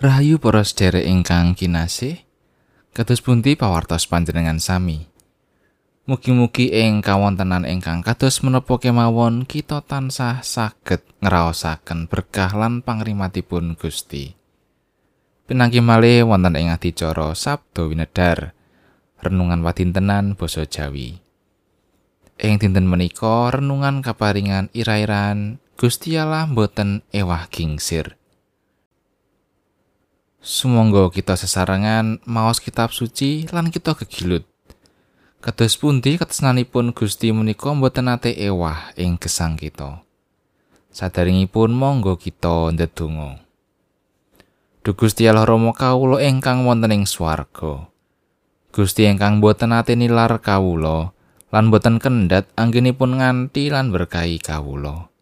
Rahayu para sedherek ingkang kinasih, kados pundi pawartos panjenengan sami. Mugi-mugi ing kawontenan ingkang kados menapa kemawon kita tansah saged ngraosaken berkah lan pangrimatipun Gusti. Pinanggi malih wonten ing adicara Sabdo Winedar, renungan wadintenan basa Jawi. Ing dinten menika renungan kaparingan ira-iran Gusti Allah boten ewah gingsir. Sumangga kita sesarengan maos kitab suci lan kita gegilut. Kados pundi katresnanipun Gusti menika boten nate ewah ing gesang kita. Sadaringipun monggo kita ndedonga. Duh Gusti Allah Rama kawula ingkang wonten ing swarga. Gusti ingkang boten nate nilar kawula lan boten kendhat anggenipun nganti lan berkahi kawula.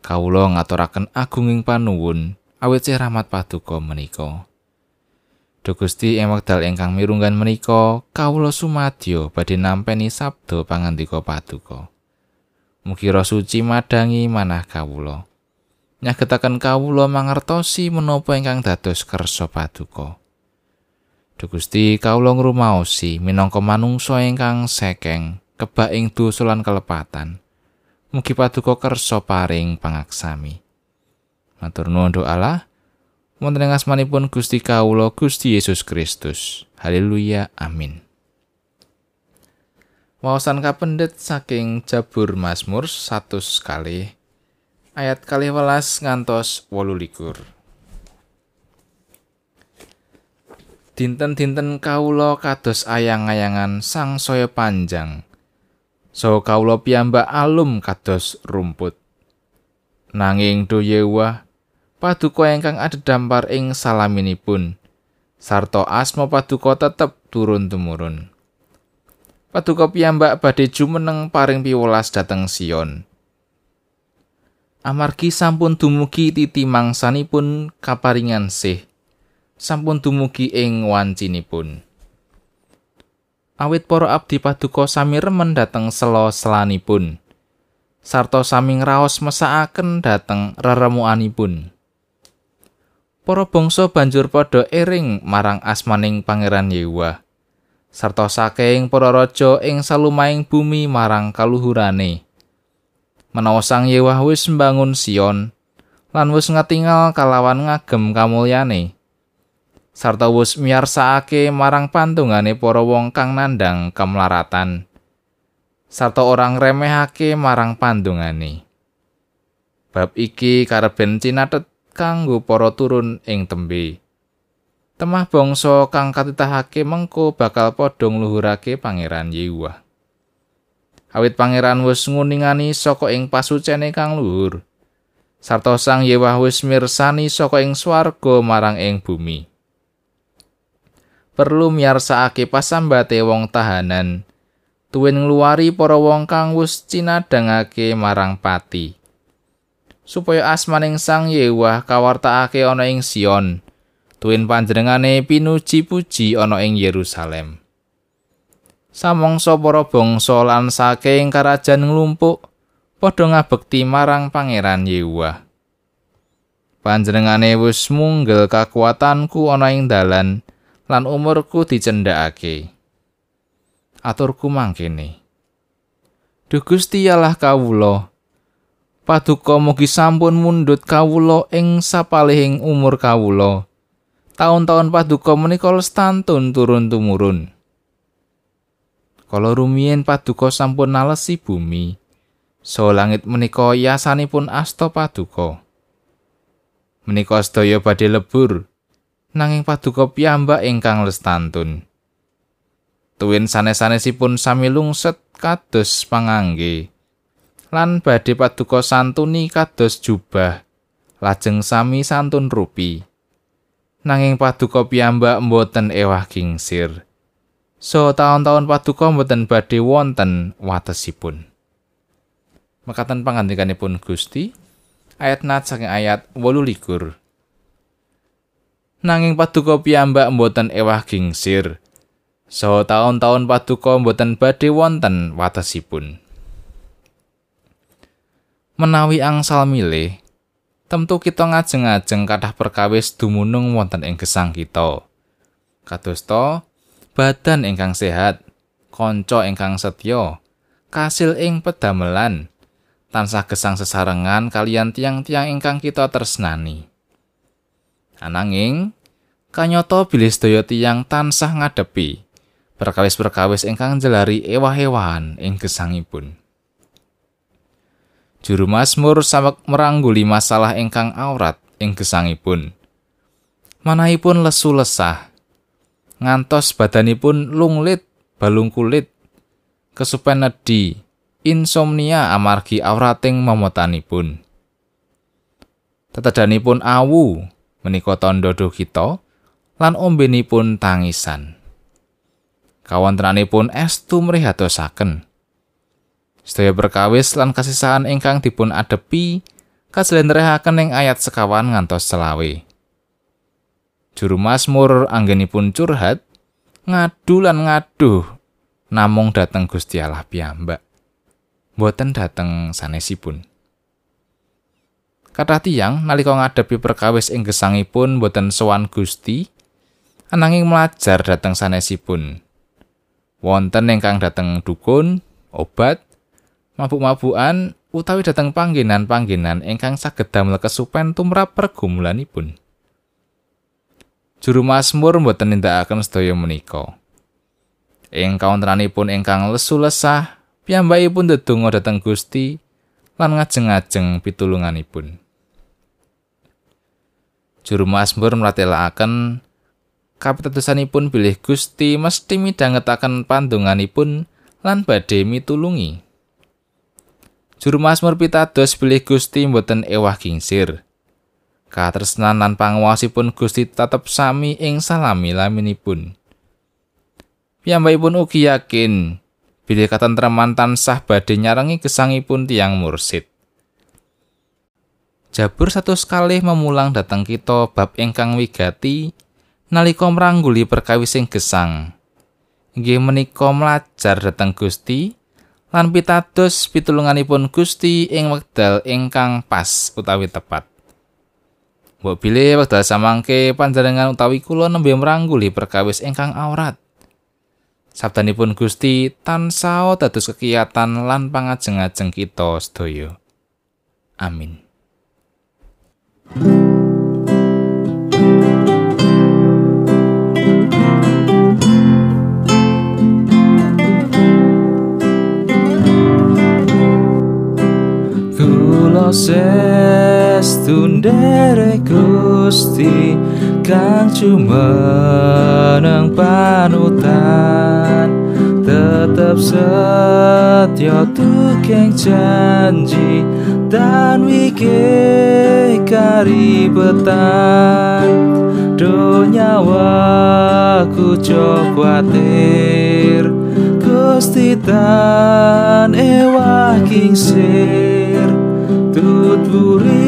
Kawula ngaturaken agunging panuwun awit sih rahmat paduka menika. Duh Gusti ing wekdal ingkang mirunggan menika, kawula sumadyo badhe nampeni sabda pangandika paduka. Mugi roh suci madangi manah kawula. Nyagetaken kawula mangertosi menapa ingkang dados kersa paduka. Duh Gusti kawula ngrumaosi minangka manungsa ingkang sekeng kebak ing dosa lan kelepatan. Mugi paduka kersa paring pangaksami. Matur nuwun Allah. Wonten ing asmanipun Gusti kawula Gusti Yesus Kristus. Haleluya. Amin. Wawasan kapendet saking Jabur Mazmur 100 kali ayat kali welas ngantos wolu likur. Dinten-dinten kawula kados ayang-ayangan sang saya panjang. So kawula piyambak alum kados rumput. Nanging do yewah paduka ingkang adhedhampar ing salaminipun. Sarta asma paduka tetep turun tumurun paduka piyambak badhe jumeneng paring piwelas dhateng Sion. Amargi sampun dumugi titi mangsanipun kaparingan sih. Sampun dumugi ing wancinipun. Awit para abdi paduka sami remen dhateng sela-selanipun sarta sami ngraos mesakaken dhateng reremukanipun para bangsa banjur padha ering marang asmaning Pangeran Yehuwa sarta saking para raja ing salumaing bumi marang kaluhurane. Menawa Sang Yehuwa wis mbangun Sion lan wis ngatingal kalawan ngagem kamulyane sarta wis miyarsakake marang pantungane para wong kang nandang kemlaratan sarta orang remehake marang pandungane bab iki kareben cinatet kanggo para turun ing tembe. Temah bangsa kang katitahake mengko bakal padha ngluhurake Pangeran Yehuwa. Awit Pangeran wis nguningani saka ing pasucene kang luhur. Sarta Sang Yehuwa wis mirsani saka ing swarga marang ing bumi. Perlu miyarsakake pasambate wong tahanan, tuwin ngluwari para wong kang wis cinadangake marang pati. Supaya asmaning Sang Yehuwa kawartakake ana ing Sion. Tuwin panjenengane pinuji puji ana ing Yerusalem. Samangsa para bangsa lan saking karajan nglumpuk padha ngabekti marang Pangeran Yehuwa. Panjenengane wis munggel kakuatanku ana ing dalan lan umurku dicendhakake. Aturku mangkene. Duh Gusti Allah kawula, Paduka mugi sampun mundhut kawula ing sapalihing umur kawula. Taun-taun paduka menika lestantun turun tumurun. Kala rumiyin paduka sampun nalesi bumi. So langit menika yasanipun asta paduka. Menika sedaya badhe lebur nanging paduka piyambak ingkang lestantun. Tuwin sanes-sanesipun sami lungset kados pangangge. Lan badhe paduka santuni kados jubah. Lajeng sami santun rupi. Nanging paduka piyambak mboten ewah gingsir. So taun-taun paduka mboten badhe wonten watesipun. Mekaten pangandikanipun Gusti ayat nat saking ayat 18 nanging paduka piyambak mboten ewah gingsir. So taun-taun paduka mboten badhe wonten watesipun menawi angsal milih Tentu kita ngajeng-ajeng kathah perkawis dumunung wonten ing gesang kita. Kadosta badan ingkang sehat, kanca ingkang setya, kasil ing pedamelan, tansah gesang sesarengan kalian tiang-tiang ingkang kita tresnani. Ananging kanyata bilih sedaya tiyang tansah ngadepi perkawis-perkawis ingkang jelari ewah-ewahan ing gesangipun. Juru Mazmur sawek merangguli masalah ingkang aurat ing gesangipun. Manahipun lesu lesah. Ngantos badanipun lunglit, balung kulit, kesupen nedi, insomnia amargi aurating momotanipun. Tetedanipun awu menika tandha kita lan ombenipun tangisan. Kawontenanipun estu mrihatosaken. Sedaya berkawis lan kasisahan ingkang dipun adepi kaslendrehaken ing ayat sekawan ngantos selawe. Juru Mazmur anggenipun curhat, ngadu lan ngaduh namung dateng Gusti Allah piyambak. Boten dateng sanesipun. Kathah tiyang nalika ngadepi perkawis ing gesangipun boten sowan Gusti, ananging melajar dateng sanesipun. Wonten ingkang dateng dukun, obat, mabuk-mabukan utawi dhateng panggenan-panggenan ingkang saged damel kesupen tumrap pergumulanipun. Juru Mazmur mboten nindakaken sedaya menika. Ing kawontenanipun ingkang lesu lesah, piyambakipun ndedonga dhateng Gusti lan ngajeng-ajeng pitulunganipun. Juru Mazmur mratelaken kapitadosanipun bilih Gusti mesti midhangetaken pandonganipun lan badhe mitulungi. Juru Mazmur pitados bilih Gusti mboten ewah kingsir. Katresnan lan panguwasipun Gusti tetep sami ing salami laminipun. Piyambakipun ugi yakin bilih katentreman tansah badhe nyarengi gesangipun tiang mursid. Jabur satu sekali memulang datang kita bab ingkang wigati nalika mrangguli perkawis sing gesang. Nggih menika mlajar dhateng Gusti lan pitados pitulunganipun Gusti ing wekdal ingkang pas utawi tepat. Mbok bilih wekdal samangke panjenengan utawi kula nembe mrangguli perkawis ingkang aurat. Sabdanipun Gusti tansah dados kekiyatan lan pangajeng-ajeng kita sedaya. Amin. Gusti kang cumeneng panutan tetep setya tukeng janji dan wike karibetan. Donya waku cokwatir Gusti tan ewah kingsir. Tuturi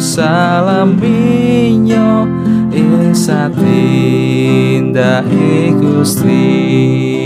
o salam minyo ing satinda e gusti